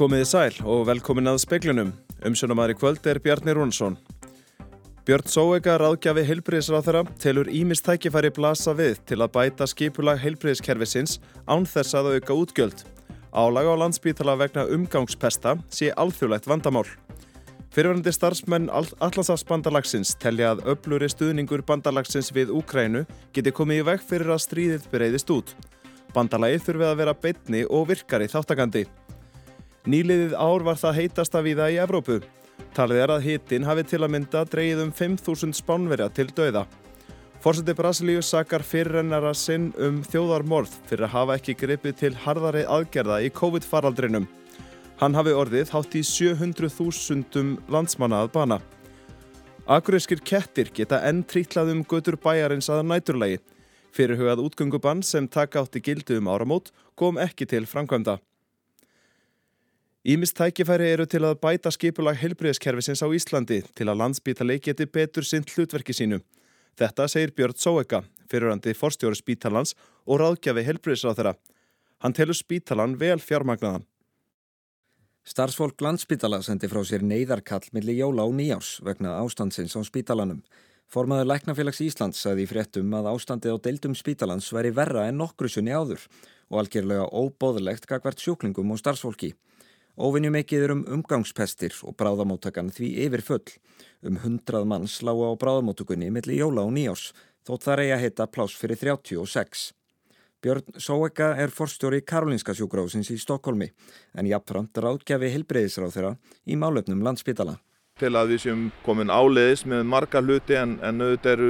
Komiði sæl og velkomin að speiklunum. Umsjónamæri kvöld er Bjarni Rúnsson. Björn Sóega ráðgjafi heilbriðisráþara telur ímist tækifæri blasa við til að bæta skipulag heilbriðiskerfisins án þess að auka útgjöld. Álaga á landsbítala vegna umgangspesta sé alþjóðlegt vandamál. Fyrirverandi starfsmenn Allandsafsbandalagsins telja að öbluri stuðningur bandalagsins við Úkrænu geti komið í veg fyrir að stríðið breyðist út. Bandalagið þurfið að vera beitni og virkari þáttakandi. Nýliðið ár var það heitasta viða í Evrópu. Talið er að hitin hafi til að mynda dreyið um 5.000 spánverja til dauða. Fórseti Brasilíu sakar fyrirrennara sinn um þjóðarmorð fyrir að hafa ekki gripið til harðari aðgerða í COVID-faraldrinum. Hann hafi orðið hátt í 700.000 landsmanna að bana. Akureyskir kettir geta enn trítlað um götur bæjarins að næturlegi. Fyrirhugað útgöngubann sem taka átti gildu um áramót kom ekki til framkvæmda. Ímist tækifæri eru til að bæta skipulag heilbriðskerfisins á Íslandi til að landsbítali geti betur sint hlutverki sínu. Þetta segir Björn Sóeka, fyrirandi forstjóru spítalans og ráðgjafi heilbriðsráþara. Hann telur spítalan vel fjármagnaðan. Starfsfólk landsbítala sendi frá sér neyðarkall millir jóla og nýjás vegna ástandsins á spítalanum. Formaður Læknafélags Íslands sagði í fréttum að ástandið á deildum spítalans veri verra en nokkru sunni áður og algjörlega óbóðlegt gagvert sjúklingum og starfsfólki. Óvinnjum ekkið er um umgangspestir og bráðamóttakan því yfir full. Um hundrað manns lága á bráðamóttugunni millir jóla og nýjás, þótt þar eigi að heita plás fyrir 36. Björn Sóeka er forstjóri Karolinska sjúgráðsins í Stokkólmi en jafnframt ráðgjafi helbreyðisráð þeirra í málöfnum landsbytala. Til að við séum komin áleiðis með marga hluti en, en auðvitað er,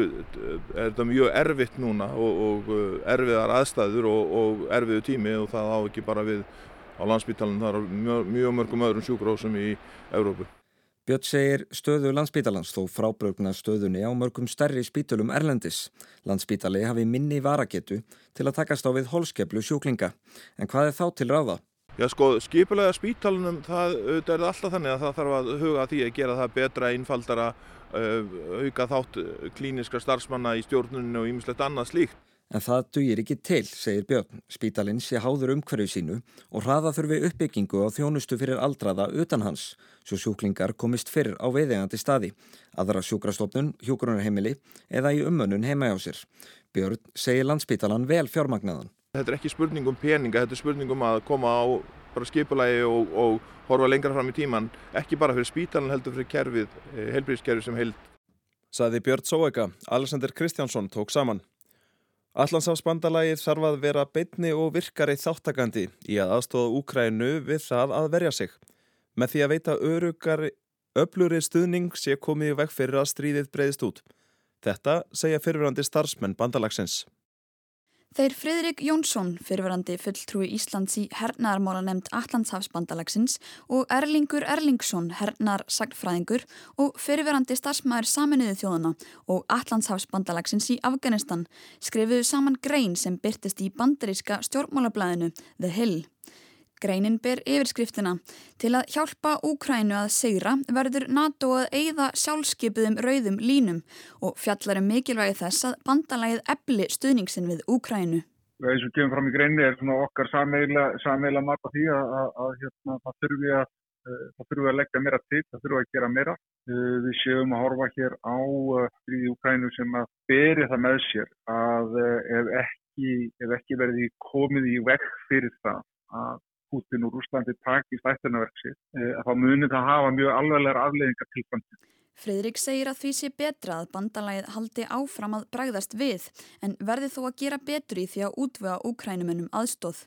er þetta mjög erfitt núna og, og erfiðar aðstæður og, og erfiðu tími og það á ekki bara við á landsbítalinn þar mjög, mjög mörgum öðrum sjúkrósum í Európu. Björn segir stöðu landsbítalans þó frábrögna stöðunni á mörgum stærri spítulum Erlendis. Landsbítali hafi minni varagetu til að takast á við holskeplu sjúklinga. En hvað er þá til ráða? Já sko, skipulega spítalunum, það er alltaf þannig að það þarf að huga því að gera það betra, einfaldara, auka þátt klíniska starfsmanna í stjórnuninu og ýmislegt annað slíkt. En það dugir ekki til, segir Björn. Spítalinn sé háður umhverju sínu og hraða þurfi uppbyggingu á þjónustu fyrir aldraða utan hans, svo sjúklingar komist fyrr á veiðegandi staði, aðra sjúkrastofnun, hjúgrunarheimili eða í umönnun heima hjá sér. Björn segir landsspítalan vel fjármagnaðan. Þetta er ekki spurning um peninga, þetta er spurning um að koma á skipulagi og, og horfa lengra fram í tíman, ekki bara fyrir spítalan heldur fyrir kerfið, heilbríðskerfið sem heild. Saði Björn Sóega, Alexander Kristjánsson tók saman. Allansáfsbandalagið þarf að vera beitni og virkari þáttakandi í að aðstóða Úkrænu við það að verja sig. Með því að veita örugari, öfluri stuðning sé komið í veg fyrir að stríðið breyðist út. Þetta segja fyrirverandi starfsmenn bandalagsins. Þeir Fridrik Jónsson, fyrirverandi fulltrúi Íslands í hernaðarmála nefnd Allandshafsbandalagsins og Erlingur Erlingsson, hernar sagnfræðingur og fyrirverandi starfsmæður saminuðu þjóðuna og Allandshafsbandalagsins í Afganistan skrifuðu saman grein sem byrtist í bandaríska stjórnmálablaðinu The Hill. Greinin ber yfirskriftina. Til að hjálpa Úkrænu að segra verður NATO að eigða sjálfskeipuðum rauðum línum og fjallar um mikilvægi þess að bandalagið ebli stuðningsin við Úkrænu. Það sem kemur fram í greinu er okkar sameila marga því að, að, að hérna, það þurfi að, að leggja meira til, það þurfi að gera meira. Við séum að horfa hér á stríði Úkrænu sem að beri það með sér að ef ekki, ef ekki verði komið í vekk fyrir það að Putin og Rúslandi takist ættunarverksi að þá munir það hafa mjög alveglegar afleðingar til framtíð. Fridrik segir að því sé betra að bandalagið haldi áfram að bræðast við en verði þó að gera betur í því að útvega úkrænumennum aðstóð.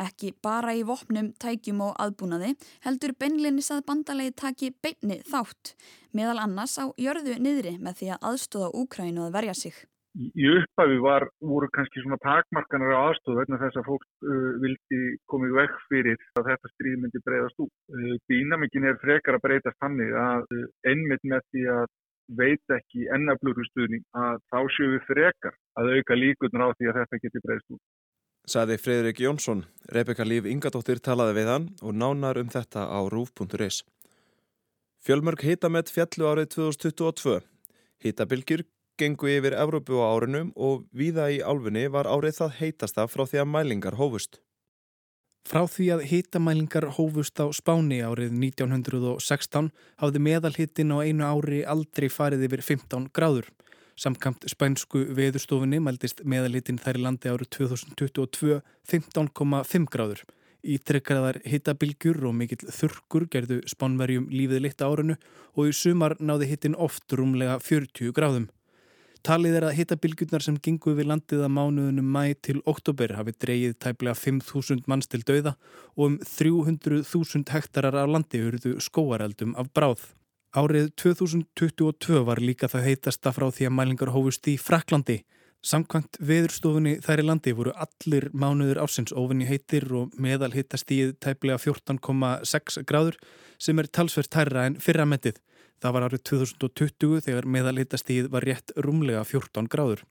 Ekki bara í vopnum, tækjum og aðbúnaði heldur beinlinis að bandalagið taki beinni þátt meðal annars á jörðu niðri með því að aðstóða úkrænu að verja sig. Í upphafi var, voru kannski svona takmarkanar á aðstof vegna þess að fólk uh, vildi komið vekk fyrir að þetta stríð myndi breyðast út. Uh, Dýnamikinn er frekar að breytast hannig að uh, einmitt með því að veit ekki ennafluru stuðning að þá séu við frekar að auka líkurnar á því að þetta geti breyðast út. Saði Fredrik Jónsson. Rebeka Líf Ingadóttir talaði við hann og nánar um þetta á rúf.is. Fjölmörg hitamett fjallu árið 2022. Hitabilgjur gengu yfir Evrópu á árunum og víða í álfunni var árið það heitasta frá því að mælingar hófust. Frá því að hitamælingar hófust á Spáni árið 1916 hafði meðalhittin á einu ári aldrei farið yfir 15 gráður. Samkamt spænsku veðurstofunni mæltist meðalhittin þær í landi árið 2022 15,5 gráður. Ítrekkaðar hittabilgjur og mikill þurkur gerðu spánverjum lífið litt árunu og í sumar náði hittin oft rúmlega 40 gráðum. Talið er að hittabilgjurnar sem gengu við landið að mánuðunum mæ til oktober hafi dreyið tæplega 5.000 manns til dauða og um 300.000 hektarar af landi hurðu skóareldum af bráð. Árið 2022 var líka það heitasta frá því að mælingar hófust í Fraklandi. Samkvæmt veðurstofunni þær í landi voru allir mánuður ásins ofinni heitir og meðal hittastíð tæplega 14,6 gráður sem er talsverð tærra en fyrramettið. Það var árið 2020 þegar meðalhitastíð var rétt rúmlega 14 gráður.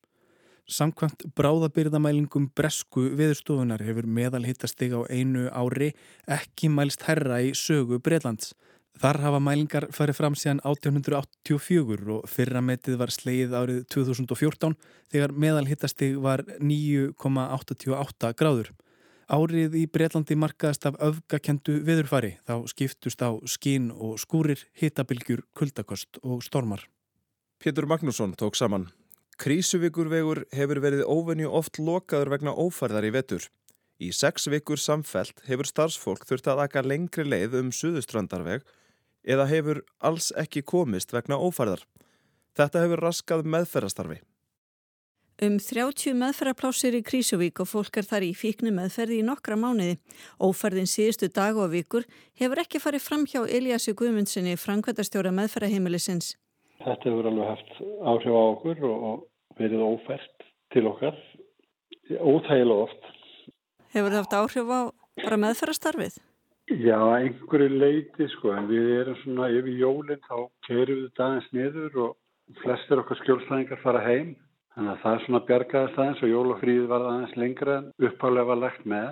Samkvæmt bráðabyrðamælingum bresku viðstofunar hefur meðalhitastíð á einu ári ekki mælst herra í sögu Breitlands. Þar hafa mælingar farið fram síðan 1884 og fyrra metið var sleið árið 2014 þegar meðalhitastíð var 9,88 gráður. Árið í Breitlandi markaðast af öfgakendu viðurfari þá skiptust á skín og skúrir, hitabilgjur, kuldakost og stormar. Pétur Magnússon tók saman. Krísuvíkurvegur hefur verið óvenju oft lokaður vegna ófærðar í vetur. Í sex vikur samfelt hefur starfsfólk þurft að aka lengri leið um suðustrandarveg eða hefur alls ekki komist vegna ófærðar. Þetta hefur raskað meðferðastarfi. Um 30 meðferðarplásir í Krísuvík og fólk er þar í fíknu meðferði í nokkra mánuði. Óferðin síðustu dag og vikur hefur ekki farið fram hjá Eliassi Guðmundssoni, framkvæmtastjóra meðferðarheimilisins. Þetta hefur alveg haft áhrif á okkur og verið ófært til okkar, óþægilega oft. Hefur það haft áhrif á bara meðferðarstarfið? Já, einhverju leiti sko, en við erum svona yfir jólinn, þá kerum við dagins niður og flestir okkar skjólslæðingar fara heim. Þannig að það er svona bjargaðast aðeins og jólafríð var aðeins lengra en upphálega var lagt með.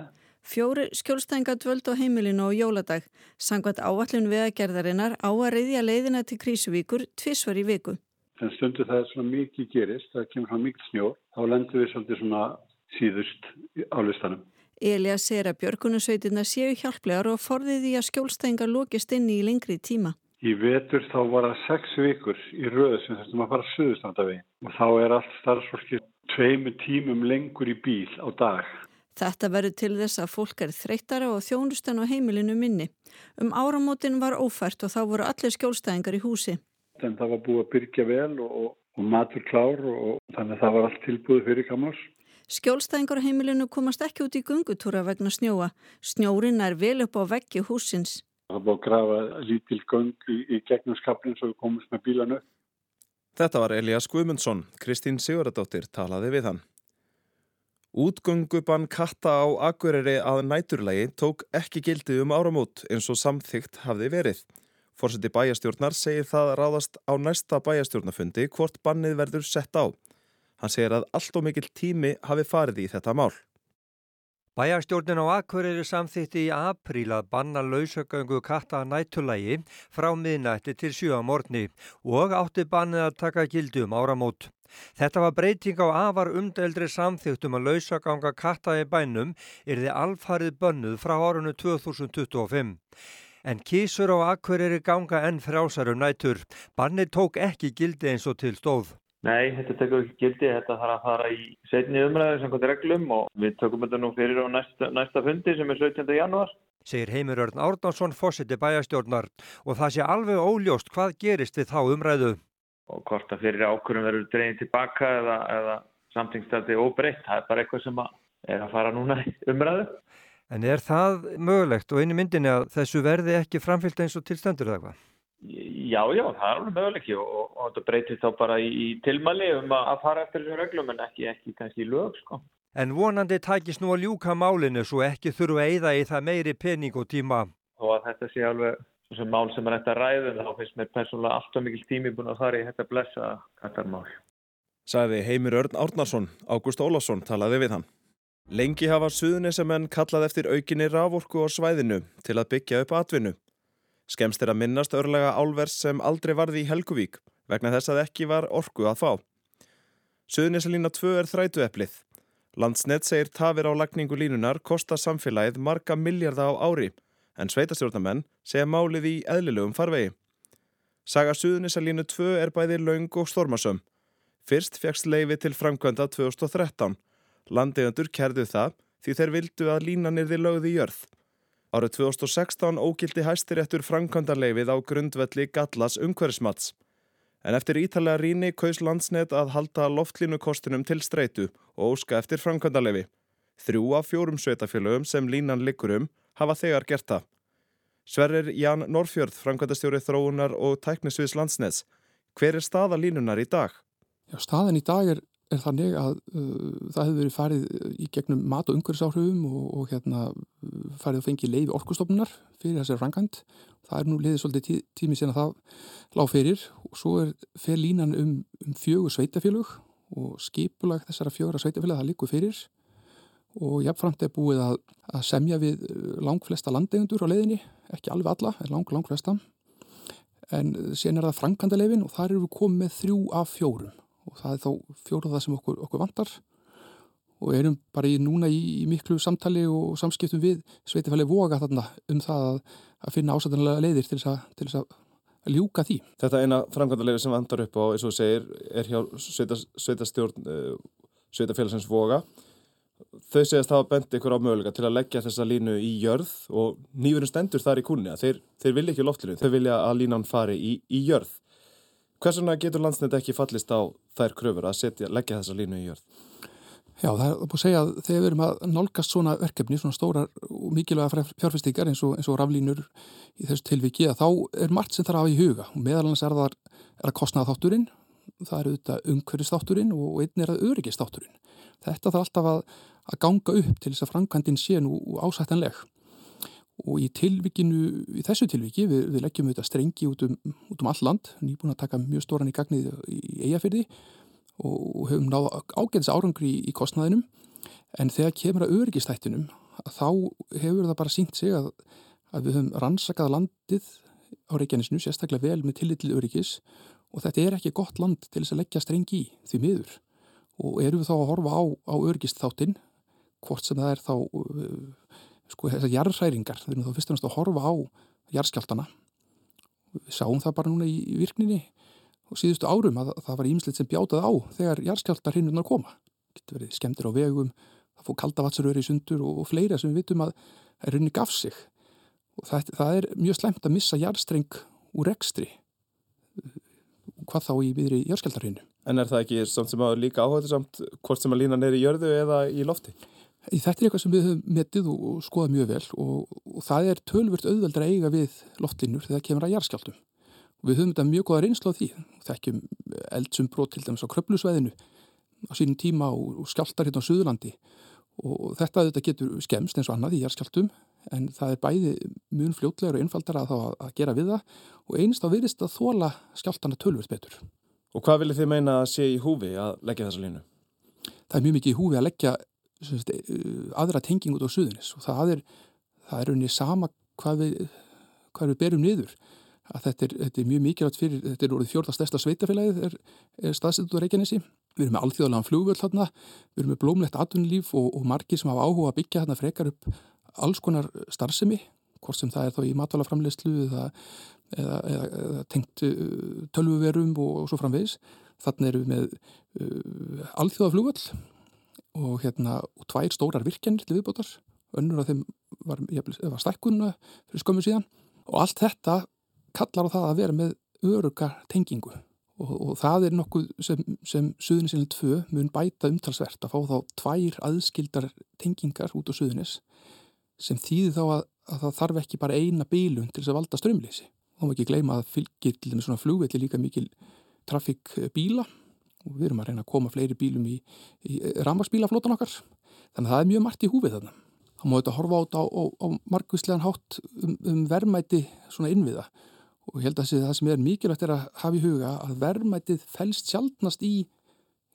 Fjóri skjólstænga dvöld á heimilinu og jóladag. Sangvært áallun veðagerðarinnar á að reyðja leiðina til Krísuvíkur tvísvar í viku. Þannig stundu það er svona mikið gerist, það kemur svona mikið snjó, þá lendur við svolítið svona síðust á listanum. Elias segir að björgunusveitina séu hjálplegar og forðið því að skjólstænga lókist inn í lengri tíma. Í vetur þá var það sex vikur í röðu sem þurftum að fara söðustandavegin og þá er allt starfsfólki tveimu tímum lengur í bíl á dag. Þetta verður til þess að fólk er þreyttara og þjónustan á heimilinu minni. Um áramótin var ófært og þá voru allir skjólstæðingar í húsi. En það var búið að byrja vel og, og matur klár og þannig að það var allt tilbúið fyrir kamars. Skjólstæðingar á heimilinu komast ekki út í gungutúra vegna snjóa. Snjórin er vel upp á veggi húsins. Það búið að grafa lítil göng í, í gegnum skapnin svo við komumst með bílanu. Þetta var Elias Guðmundsson. Kristín Sigurðardóttir talaði við hann. Útgöngubann katta á Akureyri að næturlegi tók ekki gildi um áramót eins og samþygt hafði verið. Fórseti bæjastjórnar segir það ráðast á næsta bæjastjórnafundi hvort bannið verður sett á. Hann segir að allt og mikil tími hafi farið í þetta mál. Bæjarstjórnin á Akureyri samþýtti í apríl að banna lausagöngu katta nættulægi frá miðnætti til sjöamorni og átti bannið að taka gildi um áramót. Þetta var breyting á afar umdeldri samþýttum að lausaganga katta í bænum yrði alfarið bönnuð frá árunnu 2025. En kísur á Akureyri ganga enn frjásarum nætur. Bannið tók ekki gildi eins og til stóð. Nei, þetta tekur ekki gildi, þetta þarf að fara í setni umræðu hvað reglum og við tökum þetta nú fyrir á næsta, næsta fundi sem er 17. janúar. Segir Heimir Örn Árnánsson fósiti bæjastjórnar og það sé alveg óljóst hvað gerist við þá umræðu. Og hvort að fyrir ákvörum verður dreginn tilbaka eða, eða samtingstætti óbreytt, það er bara eitthvað sem að er að fara núna í umræðu. En er það mögulegt og einu myndinni að þessu verði ekki framfyllt eins og tilstendur eða hvað? Já, já, það er alveg möguleik og, og, og þetta breytist þá bara í, í tilmæli um að, að fara eftir þessum reglum en ekki, ekki kannski í lög, sko. En vonandi tækist nú að ljúka málinu svo ekki þurfu að eyða í það meiri pening og tíma. Og að þetta sé alveg sem mál sem er eftir að ræða þá finnst mér persónulega allt og mikil tími búin að fara í þetta blessa kattarmál. Sæði Heimir Örn Árnarsson, Ágúst Ólafsson talaði við hann. Lengi hafa suðunisamenn kallað eftir aukinni raforku á svæðinu til að byggja upp atvinnu. Skemst er að minnast örlega álvers sem aldrei varði í Helguvík vegna þess að ekki var orku að fá. Suðunisalína 2 er þrætu eplið. Landsnett segir tafir á lagningu línunar kosta samfélagið marga miljarda á ári en sveitastjórnamenn segja málið í eðlilegum farvegi. Saga Suðunisalínu 2 er bæði laung og stormasöm. Fyrst fegst leifi til framkvæmda 2013. Landegandur kerðu það því þeir vildu að línan er því lögði jörð. Árið 2016 ógildi hæstiréttur framkvæmdarleifið á grundvelli Gallas umhverfsmats. En eftir ítalega ríni kaus landsnet að halda loftlínukostinum til streitu og óska eftir framkvæmdarleifi. Þrjú af fjórum sveitafélögum sem línan liggur um hafa þegar gert það. Sverrir Jan Norfjörð, framkvæmdastjóri þróunar og tæknisviðs landsnets. Hver er staða línunar í dag? Já, staðan í dag er, er þannig að uh, það hefur verið farið í gegnum mat- og umhverfisáhrifum og, og hérna, farið að fengi leiði orkustofnunar fyrir þessari framkvæmt. Það er nú leiðið svolítið tí, tími sen að það lág fyrir og svo er fer línan um, um fjögur sveitafélög og skipulag þessara fjögur sveitafélag það líkur fyrir og jáfnframt er búið að, að semja við langflesta landegundur á leiðinni, ekki alveg alla, en lang, langflesta. En sen er það framkvæmdaleifin og þar eru við komið með þrjú af fjórum og það er þá fjóruð það sem okkur, okkur vantar og erum bara í núna í, í miklu samtali og samskiptum við sveitafæli voga þarna um það að, að finna ásættanlega leiðir til þess að, ljúka því. Þetta eina framkvæmdaleifi sem vandar upp á, eins og segir, er hjá sveitastjórn sveitafélagsins voga þau segast hafa bent ykkur á möguleika til að leggja þessa línu í jörð og nýfurinn stendur þar í kunni að þeir, þeir vilja ekki loftlinu, þau vilja að línan fari í, í jörð. Hvers vegna getur landsnett ekki fallist á þær kröfur að setja, leggja þessa línu í jörð? Já, það er búin að segja að þegar við erum að nálgast svona verkefni, svona stórar og mikilvæga fjárfestingar eins eins og raflínur í þessu tilviki að þá er margt sem þarf að hafa í huga og meðal annars er það er að kostnaða þátturinn, það er auðvitað umhverfistátturinn og einn er að öryggistátturinn. Þetta þarf alltaf að, að ganga upp til þess að framkvæmdinn sé nú ásættanleg og í tilvikinu, í þessu tilviki við, við leggjum auðvitað strengi út um, út um all land, nýbúin að taka mjög stóran í gagnið í eigafyrði og hefum náða ágæðis árangri í, í kostnaðinum. En þegar kemur að öryggistættinum þá hefur það bara sínt sig að, að við höfum rannsakað landið á Reykjanesinu sérstaklega vel með tillit til öryggis og þetta er ekki gott land til þess að leggja strengi í því miður. Og erum við þá að horfa á, á öryggistáttin hvort sem það er þá uh, sko þessar jarðhræringar við erum þá fyrst og náttúrulega að horfa á jarðskjáltana við sáum það bara núna í, í virkninni og síðustu árum að það var ímsleitt sem bjátað á þegar jarðskjáltar hinnunar koma. Getur verið skemmtir á vegum það fór kaldavatsaröri í sundur og, og fleira sem við vitum að er runni gaf sig. Og það, það er mjög slemt að missa jarðstreng úr ekstri hvað þá í viðri jarðskjáltarhinnu En er það ekki samt sem að líka áhættu samt hvort sem að lína neyri jörðu eða í lofti? Þetta er eitthvað sem við höfum metið og, og skoðað mjög vel og, og það er tölvört auðveldur að eiga við loftlinur þegar það kemur að jarðskjáltum. Og við höfum þetta mjög goða reynslu á því. Þekkjum eldsumbrot til dæmis á kröplusveðinu á sínum tíma og, og skjáltar hérna á Suðurlandi og þetta, þetta getur skemst eins og annað í jarðskjáltum en það er bæði mjög fljótlegur og einfaldar að, að gera við það og einst á virðist að þóla skjáltana tölvört betur. Og hvað viljið þið meina að sé í húfi að leggja þessa línu? Það er mjög mikið í húfi að leggja sagt, aðra tenging út á suðunis og það er, það er unni sama hvað við, hvað við berum niður. Þetta er, þetta er mjög mikilvægt fyrir, þetta er orðið fjórða stærsta sveitafélagið er, er staðsett út á Reykjanesi. Við erum með alþjóðalega flugvöld þarna, við erum með blómlegt atvinnulíf og, og margir sem hafa áhuga að byggja þarna frekar upp alls konar starfsemi, hvort sem það er þá í matvælaframleyslu eða eða, eða, eða tengt uh, tölvuverum og, og svo framvegis. Þannig erum við með uh, alþjóðaflugvall og hérna og tvær stórar virkjanir til viðbótar. Önnur af þeim var, var stækkunna fyrir skömmu síðan. Og allt þetta kallar á það að vera með öruga tengingu. Og, og það er nokkuð sem, sem Suðunisilin 2 mun bæta umtalsvert að fá þá tvær aðskildar tengingar út á Suðunis sem þýði þá að, að það þarf ekki bara eina bílun til þess að valda strömleysi þá má ekki gleyma að fylgir til svona flugvelli líka mikil trafík bíla og við erum að reyna að koma fleiri bílum í, í rammarsbílaflótan okkar. Þannig að það er mjög margt í húfið þarna. Þá má þetta horfa át á, á, á margvíslegan hátt um, um verðmæti svona innviða. Og ég held að það sem er mikilvægt er að hafa í huga að verðmætið fælst sjálfnast í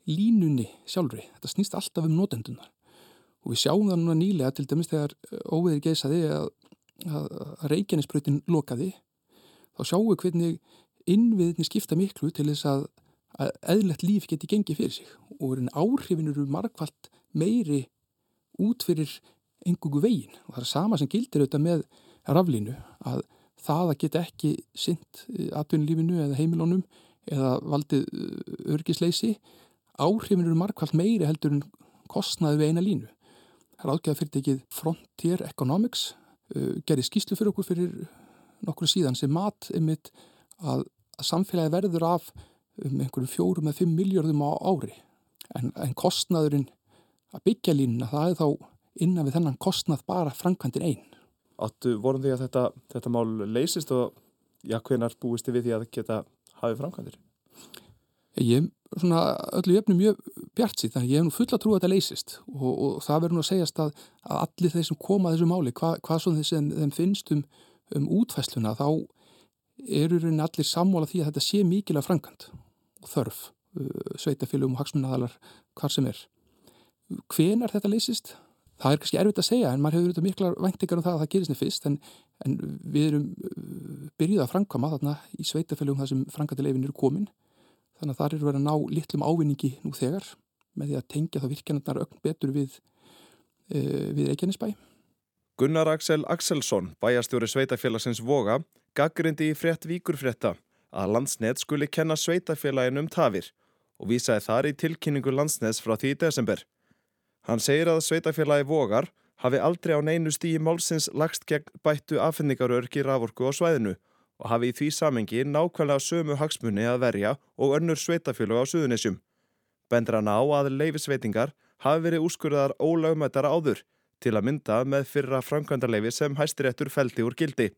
línunni sjálfri. Þetta snýst alltaf um notendunar og við sjáum það núna nýlega til dæmis þegar óveðir geysaði að, að, að reykjanisbröðin lokaði þá sjáum við hvernig innviðinni skipta miklu til þess að, að eðlert líf geti gengið fyrir sig og áhrifin eru margfald meiri út fyrir engungu vegin og það er sama sem gildir auðvitað með raflínu að það að geta ekki synd eh, atvinnulífinu eða heimilónum eða valdið eh, örgisleysi áhrifin eru markvælt meiri heldur en kostnaði við eina línu. Það er ágjað fyrir tekið Frontier Economics uh, gerði skýslu fyrir okkur fyrir nokkru síðan sem mat einmitt að, að samfélagi verður af um einhverjum fjórum eða fimm miljardum á ári en, en kostnaðurinn að byggja línuna það er þá innan við þennan kostnað bara framkvæmdinn einn. Áttu vorum því að þetta, þetta mál leysist og já, hvenar búist þið við því að geta hafið framkvæmdir? Ég er svona öllu jöfnum mjög bjart síðan, ég hef nú fulla trú að þetta leysist og, og það verður nú að segjast að, að allir þeir sem koma að þessu máli, hva, hvað svo þeim, þeim finnst um, um útfæsluna, þá eru raunin allir sammála því að þetta sé mikilvæg framkvæmd og þörf, uh, sveitafélugum og hagsmunnaðalar, hvar sem er. Hvenar þetta leysist? Það er kannski erfitt að segja en maður hefur auðvitað mikla væntingar um það að það gerist nefnir fyrst en, en við erum uh, byrjuð að framkama þarna í sveitafélugum þar sem frangatilefin eru komin þannig að það eru verið að ná litlum ávinningi nú þegar með því að tengja þá virkjanarnar ögn betur við, uh, við Reykjanesbæ. Gunnar Axel Axelsson, bæjastjóri sveitafélagsins Voga, gaggrindi í frétt Víkurfrétta að landsnet skuli kenna sveitafélagin um tafir og vísaði þar í tilkynningu landsnets frá því í desember. Hann segir að sveitafélagi Vogar hafi aldrei á neinu stíi málsins lagst gegn bættu afhenningarörki raforku á svæðinu og hafi í því samengi nákvæmlega sömu hagsmunni að verja og önnur sveitafélag á suðunissjum. Bendur hann á að leifisveitingar hafi verið úrskurðar ólögmættara áður til að mynda með fyrra framkvæmdarleifi sem hæstiréttur feldi úr gildi.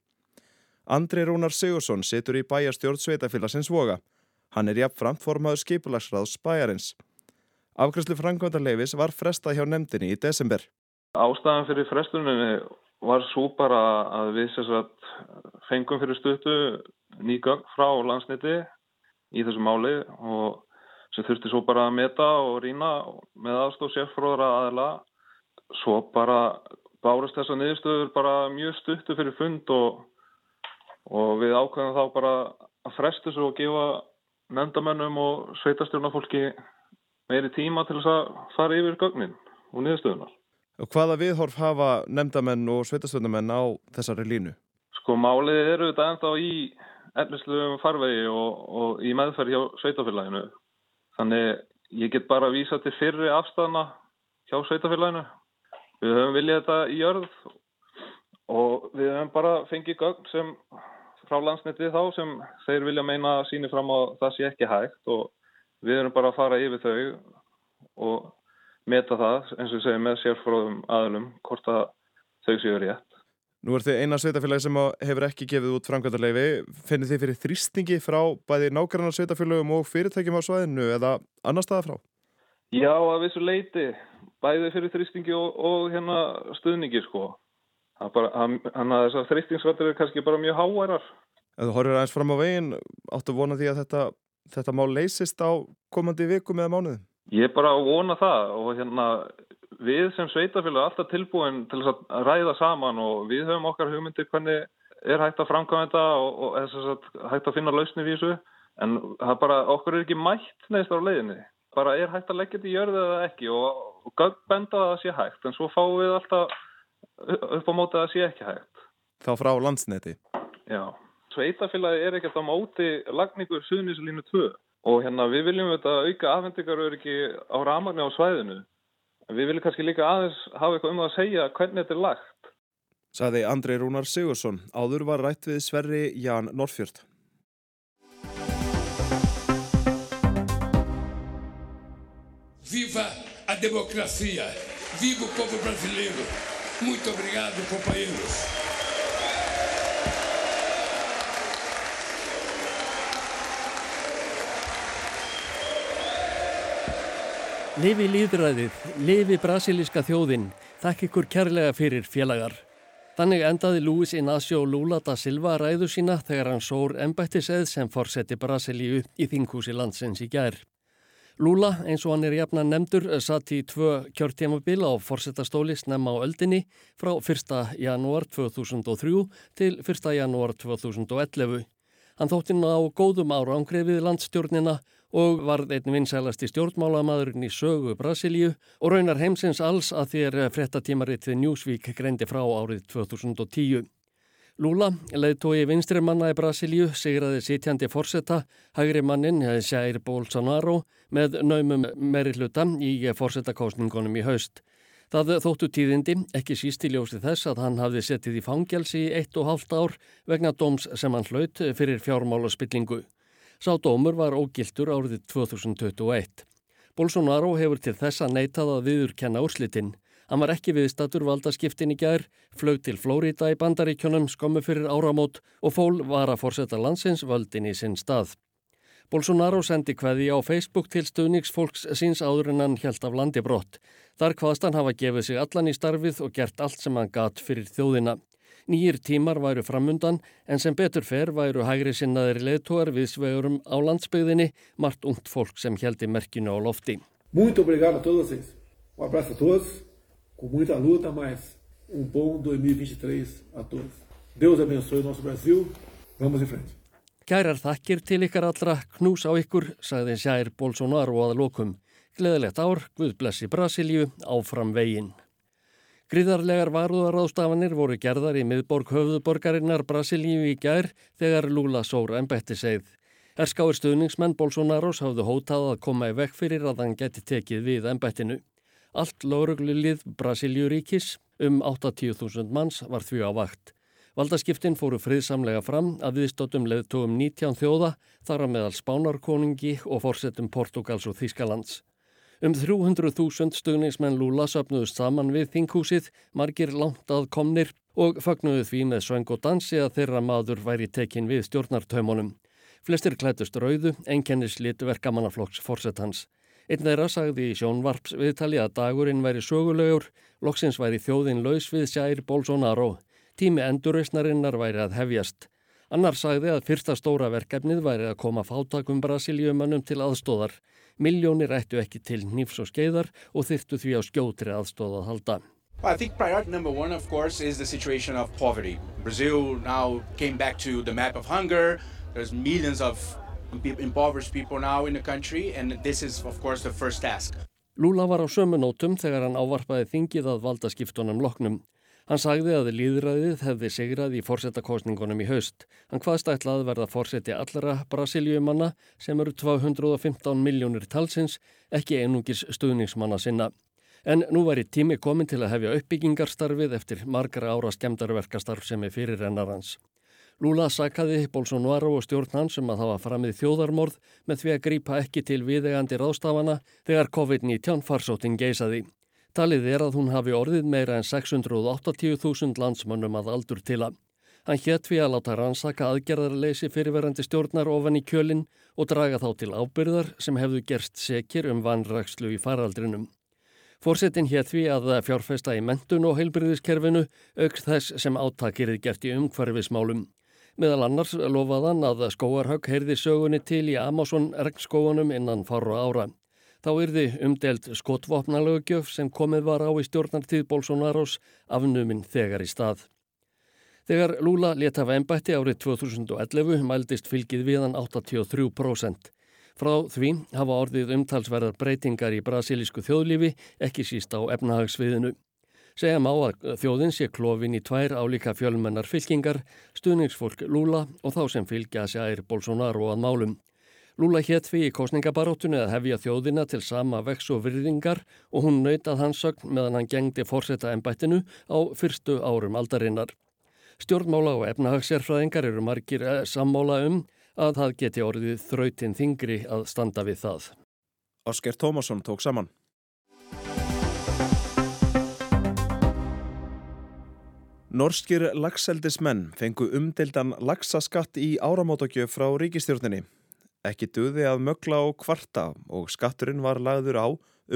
Andri Rúnar Sigursson situr í bæjarstjórn sveitafélagsins Voga. Hann er jafnframt formaður skipulagsraðs bæjarins. Afgræslu frangvæntarleifis var frestað hjá nefndinni í desember. Ástæðan fyrir frestuninni var svo bara að við fengum fyrir stuttu nýgögn frá landsniti í þessu máli og sem þurfti svo bara að meta og rýna með aðstóð sérfróðra aðela. Svo bara bárast þessa niðurstöður bara mjög stuttu fyrir fund og, og við ákveðum þá bara að frestu svo og gefa nefndamennum og sveitastjórnafólki meiri tíma til þess að fara yfir gögnin og niðurstöðunar. Og hvaða viðhorf hafa nefndamenn og sveitastöðnamenn á þessari línu? Sko málið eru þetta ennþá í ellisluðum farvegi og, og í meðferð hjá sveitafélaginu. Þannig ég get bara að vísa til fyrri afstæðna hjá sveitafélaginu. Við höfum viljað þetta í jörð og við höfum bara fengið gögn sem frá landsniti þá sem þeir vilja meina að síni fram á það sé ekki hægt og Við erum bara að fara yfir þau og meta það eins og við segjum með sérfróðum aðlum hvort að þau séu rétt. Nú er þið eina sveitafélagi sem hefur ekki gefið út framkvæmdarleifi. Finnir þið fyrir þrýstingi frá bæði nákvæmlega sveitafélagum og fyrirtækjum á svæðinu eða annar staða frá? Já, að vissu leiti. Bæði fyrir þrýstingi og, og hérna stuðningi sko. Þannig að þessar þrýstingsrættir er kannski bara mjög háærar. Ef þú horfir aðeins fram á veginn, áttu vona því að þetta þetta má leysist á komandi vikum eða mánuðum? Ég bara vona það og hérna við sem sveitafélag er alltaf tilbúin til að ræða saman og við höfum okkar hugmyndir hvernig er hægt að framkvæma þetta og, og að, hægt að finna lausni við þessu en það bara, okkur er ekki mætt neðist á leiðinni. Bara er hægt að leggja þetta í jörðu eða ekki og, og benda að það sé hægt en svo fáum við alltaf upp á móti að það sé ekki hægt. Þá frá landsneti? Já sveitafélagi er ekkert á móti lagningu suðnislínu 2 og hérna við viljum þetta auka afhendingaröryggi á ramagni á svæðinu. Við viljum kannski líka aðeins hafa eitthvað um að segja hvernig þetta er lagt. Saði Andrei Rúnar Sigursson. Áður var rætt við Sverri Ján Norrfjörð. Viva a democracia! Viva o povo brasileiro! Muito obrigado, companheiros! Lifi líðræðið, lifi brasilíska þjóðinn, þakk ykkur kærlega fyrir félagar. Þannig endaði Luis Inácio Lula da Silva ræðu sína þegar hann sór embættiseð sem forseti Brasilíu í þinghúsi landsins í gær. Lula, eins og hann er jafna nefndur, satt í tvö kjörtjámabil á forsetastóli snemma á öldinni frá 1. janúar 2003 til 1. janúar 2011. Hann þótti ná góðum árangri við landstjórnina og varð einn vinsælasti stjórnmálamadurinn í sögu Brasilíu og raunar heimsins alls að þér frettatímaritt við Newsweek greindi frá árið 2010. Lula, leiðtói vinstri manna í Brasilíu, sigraði sitjandi forsetta, hægri mannin, Jair Bolsonaro, með naumum merilluta í forsettakásningunum í haust. Það þóttu tíðindi, ekki síst í ljósi þess að hann hafði settið í fangjálsi í eitt og hálft ár vegna dóms sem hann hlaut fyrir fjármála spillingu. Sá dómur var ógiltur árið 2021. Bolsonaro hefur til þessa neitað að viðurkenna úrslitin. Hann var ekki viðstatur valdaskiptin í gær, flög til Flórida í bandaríkjónum skömmu fyrir áramót og fól var að forsetta landsins völdin í sinn stað. Bolsonaro sendi hvaði á Facebook til stuðningsfolks síns áður en hann hjælt af landi brott. Þar hvaðst hann hafa gefið sig allan í starfið og gert allt sem hann gatt fyrir þjóðina. Nýjir tímar væru framundan en sem betur fer væru hægri sinnaðir leðtóar við svegurum á landsbygðinni margt ungt fólk sem heldi merkinu á lofti. Muito obrigado a todos. Um abraço a todos, com muita luta, mas um bom 2023 a todos. Deus abençoe o nosso Brasil. Vamos em frente. Kærar þakkir til ykkar allra knús á ykkur, sagði Sjær Bolsonaro að lokum. Gleðilegt ár, Guð blessi Brasilju, áfram veginn. Gríðarlegar varúðaráðstafanir voru gerðar í miðborg höfðuborgarinnar Brasilíu í gær þegar Lula sóra en betti segð. Herskáir stuðningsmenn Bolsonaros hafðu hótað að koma í vekk fyrir að hann geti tekið við ennbættinu. Allt láruglilið Brasiljuríkis um 80.000 manns var því á vakt. Valdaskiptin fóru friðsamlega fram að viðstóttum leðtogum 19 þjóða þar að meðal Spánarkoningi og fórsetum Portugals og Þískalands. Um 300.000 stugningsmenn Lula söpnuðust saman við þinghúsið, margir langt að komnir og fagnuðu því með svöng og dansi að þeirra maður væri tekin við stjórnartaumunum. Flestir klætust rauðu, enkennislit verkamannaflokks fórsetans. Einn þeirra sagði í sjónvarps viðtali að dagurinn væri sögulegur, loksins væri þjóðin laus við sjær Bolsonaro. Tími endurreysnarinnar væri að hefjast. Annar sagði að fyrsta stóra verkefnið væri að koma fátakum brasilíumannum til aðstóðar. Miljónir ættu ekki til nýfs og skeiðar og þyrtu því á skjótri aðstóð að halda. I think priority number one, of course, is the situation of poverty. Brazil now came back to the map of hunger. There's millions of impoverished people now in the country and this is, of course, the first task. Lula var á sömu nótum þegar hann ávarpaði þingið að valda skiptunum loknum. Hann sagði að líðræðið hefði sigrað í fórsetakostningunum í haust. Hann hvaðst ætlað verða fórseti allra brasiljumanna sem eru 215 miljónir talsins, ekki einungis stuðningsmanna sinna. En nú væri tími komin til að hefja uppbyggingarstarfið eftir margra ára skemdarverkastarf sem er fyrir ennarhans. Lula sakaði Bolsonaro og stjórn hans um að hafa framið þjóðarmorð með því að grípa ekki til viðegandi ráðstafana þegar COVID-19 farsóttin geisaði. Talið er að hún hafi orðið meira en 680.000 landsmönnum að aldur til að. Hann hétt við að láta rannsaka aðgerðarleysi fyrirverandi stjórnar ofan í kjölinn og draga þá til ábyrðar sem hefðu gerst sekir um vanrakslu í faraldrinum. Fórsetin hétt við að fjárfesta í mentun og heilbyrðiskerfinu aukst þess sem áttakirið gert í umhverfismálum. Meðal annars lofaðan að skóarhögg heyrði sögunni til í Amazon regnskóunum innan farra ára. Þá yrði umdelt skotvopnalögjöf sem komið var á í stjórnartíð Bolsonarós afnuminn þegar í stað. Þegar Lula leta af ennbætti árið 2011 mældist fylgið viðan 83%. Frá því hafa orðið umtalsverðar breytingar í brasilísku þjóðlífi, ekki síst á efnahagsviðinu. Segjum á að þjóðin sé klófin í tvær álíka fjölmennar fylkingar, stuðningsfólk Lula og þá sem fylgja sér Bolsonaro að málum. Lula hétt því í kostningabaróttunni að hefja þjóðina til sama vex og virðingar og hún nautað hans sögn meðan hann gengdi fórseta ennbættinu á fyrstu árum aldarinnar. Stjórnmála og efnahagssérfræðingar eru margir eh, sammála um að það geti orðið þrautinn þingri að standa við það. Ásker Tómasson tók saman. Norskir lagseldismenn fengu umdeldan lagsaskatt í áramótagjöf frá ríkistjórninni. Ekki duði að mögla á kvarta og skatturinn var lagður á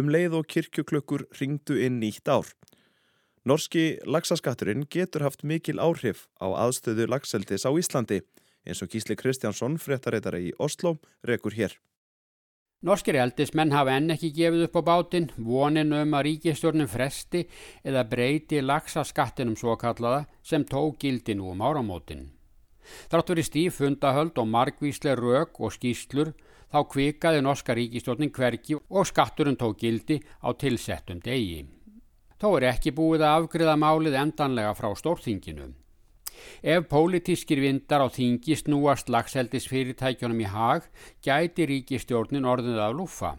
um leið og kirkjuklökkur ringdu inn nýtt ár. Norski lagsaskatturinn getur haft mikil áhrif á aðstöðu lagseldis á Íslandi eins og Gísli Kristjánsson, fréttareitari í Oslo, rekur hér. Norskir eldismenn hafa enn ekki gefið upp á bátinn, vonin um að ríkistjórnum fresti eða breyti lagsaskattinum svo kallaða sem tók gildi nú um áramótin. Þrátt verið stíf fundahöld og margvíslega rauk og skýslur Þá kvikaði norska ríkistjórnin hverki og skatturinn tók gildi á tilsettum degi. Þó er ekki búið að afgriða málið endanlega frá stórþinginu. Ef pólitískir vindar á þingi snúast lagseldis fyrirtækjunum í hag, gæti ríkistjórnin orðið af lúfa.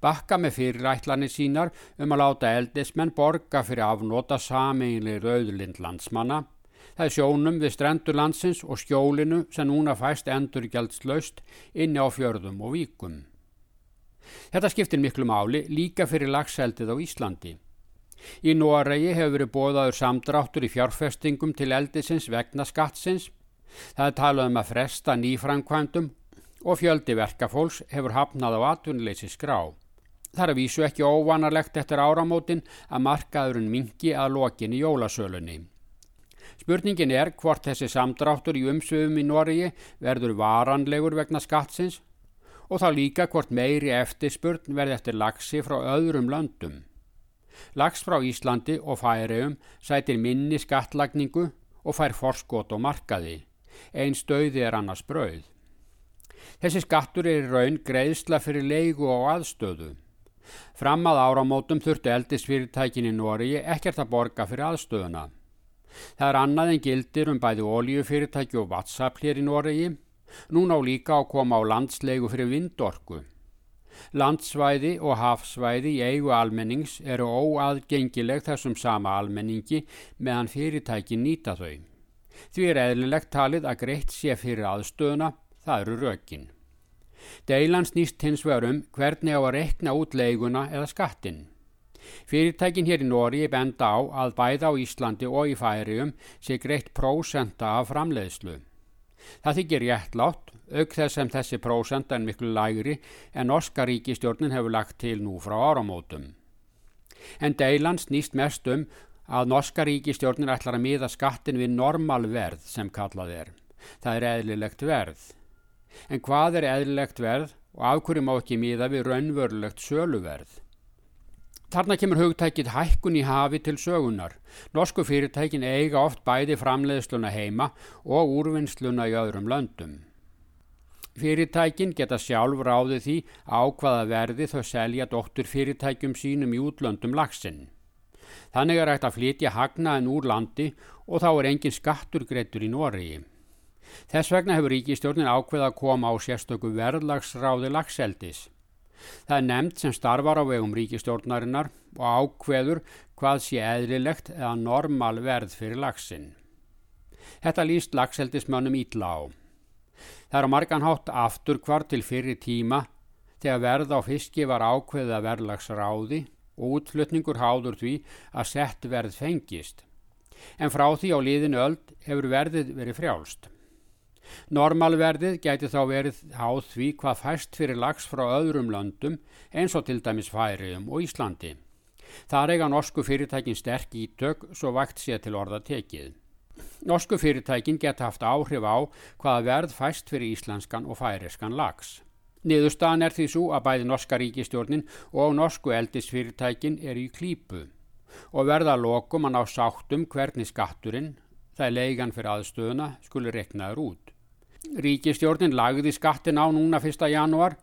Bakka með fyrirætlanir sínar um að láta eldismenn borga fyrir afnóta sameinlega rauðlind landsmanna. Það er sjónum við strendur landsins og skjólinu sem núna fæst endurgjaldslaust inni á fjörðum og víkum. Þetta skiptir miklu máli líka fyrir lagseldið á Íslandi. Í Noregi hefur verið bóðaður samdráttur í fjárfestingum til eldisins vegna skattsins. Það er talað um að fresta nýframkvæmdum og fjöldi verkafólks hefur hafnað á atvinnleysi skrá. Það er að vísu ekki óvanarlegt eftir áramótin að markaðurinn mingi að lokinni jólasölunni. Spurningin er hvort þessi samdráttur í umsöfum í Noregi verður varanlegur vegna skattsins og þá líka hvort meiri eftirspurn verði eftir lagsi frá öðrum löndum. Lags frá Íslandi og Færium sætir minni skattlagningu og fær forskot og markaði. Einn stöði er annars brauð. Þessi skattur er í raun greiðsla fyrir leigu og aðstöðu. Fram að áramótum þurftu eldisfyrirtækin í Nóri ekkert að borga fyrir aðstöðuna. Það er annað en gildir um bæði oljufyrirtæki og vatsaplir í Nóri. Nún á líka að koma á landslegu fyrir vindorku. Landsvæði og hafsvæði í eigu almennings eru óaðgengileg þessum sama almenningi meðan fyrirtæki nýta þau. Því er eðlilegt talið að greitt sé fyrir aðstöðuna, það eru rökin. Deilan snýst hins vegar um hvernig á að rekna út leiguna eða skattin. Fyrirtækin hér í Nóri benda á að bæða á Íslandi og í færium sé greitt prósenta af framleiðslu. Það þykir réttlátt, auk þess sem þessi prósent er miklu lægri en norska ríkistjórnin hefur lagt til nú frá áramótum. En deilan snýst mest um að norska ríkistjórnin ætlar að miða skattin við normal verð sem kallað er. Það er eðlilegt verð. En hvað er eðlilegt verð og af hverju má ekki miða við raunvörulegt söluverð? Þarna kemur hugtækið hækkun í hafi til sögunar. Norsku fyrirtækin eiga oft bæði framleiðsluna heima og úrvinnsluna í öðrum löndum. Fyrirtækin geta sjálf ráðið því á hvaða verði þau selja dóttur fyrirtækjum sínum í útlöndum lagsinn. Þannig er hægt að flytja hagnaðin úr landi og þá er engin skattur greittur í Noregi. Þess vegna hefur ríkistjórnin ákveð að koma á sérstöku verðlagsráði lagseldis. Það er nefnd sem starfar á vegum ríkistjórnarinnar og ákveður hvað sé eðlilegt eða normal verð fyrir lagsinn. Þetta líst lagseldismönnum ítla á. Það er á marganhátt aftur hvar til fyrir tíma þegar verð á fiski var ákveðið að verðlagsráði og útflutningur háður því að sett verð fengist. En frá því á liðinu öll hefur verðið verið frjálst. Normalverðið gæti þá verið háð því hvað fæst fyrir lags frá öðrum löndum eins og til dæmis Færiðum og Íslandi. Það reyga norsku fyrirtækin sterk ítök svo vakt sé til orða tekið. Norsku fyrirtækin geta haft áhrif á hvaða verð fæst fyrir íslenskan og færiskan lags. Niðurstaðan er því svo að bæði norska ríkistjórnin og norsku eldisfyrirtækin er í klípu og verða lokum að ná sáttum hvernig skatturinn, það er leigan fyrir aðstöðuna, skuli reknaður út. Ríkistjórnin lagði skattin á núna 1. januar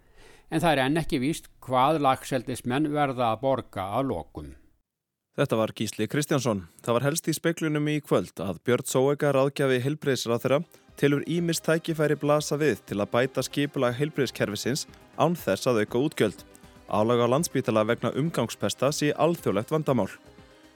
en það er enn ekki víst hvað lagseldismenn verða að borga að lokum. Þetta var Gísli Kristjánsson. Það var helst í speklunum í kvöld að Björn Sóega ráðgjafi heilbreyðsrað þeirra tilur ímist tækifæri blasa við til að bæta skipulag heilbreyðskerfisins án þess að auka útgjöld. Álaga á landsbítala vegna umgangspesta sé alþjóðlegt vandamál.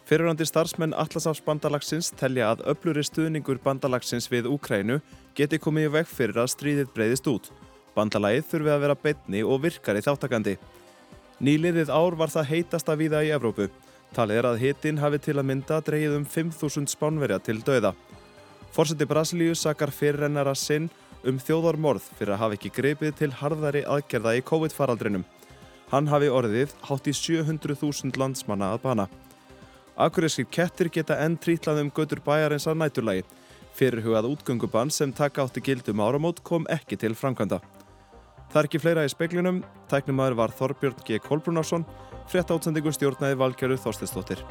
Fyrirhandi starfsmenn Atlasafsbandalagsins telja að öfluri stuðningur bandalagsins við Úkrænu geti komið í veg fyrir að stríðið breyðist út. Bandalagið þurfi að vera betni og virkari þáttakandi. Nýliðið ár var það heitasta víða í Evrópu. Talið er að hitin hafi til að mynda dreyið um 5.000 spánverja til döða. Fórseti Brasilíu sakar fyrirrennara sinn um þjóðarmorð fyrir að hafa ekki greipið til harðari aðgerða í COVID-faraldrinum. Hann hafi orðið hátt í 700.000 landsmanna að bana. Akureyskir kettir geta enn trítlað um götur bæjarins að næturlægi. Fyrirhugað útgöngubann sem taka átti gildum áramót kom ekki til framkvæmda. Það er ekki fleira í speiklinum. Tæknumæður var Þorbjörn G. Kolbrunarsson. Frétt átsendingu stjórnaði Valgerður Þorstesdóttir.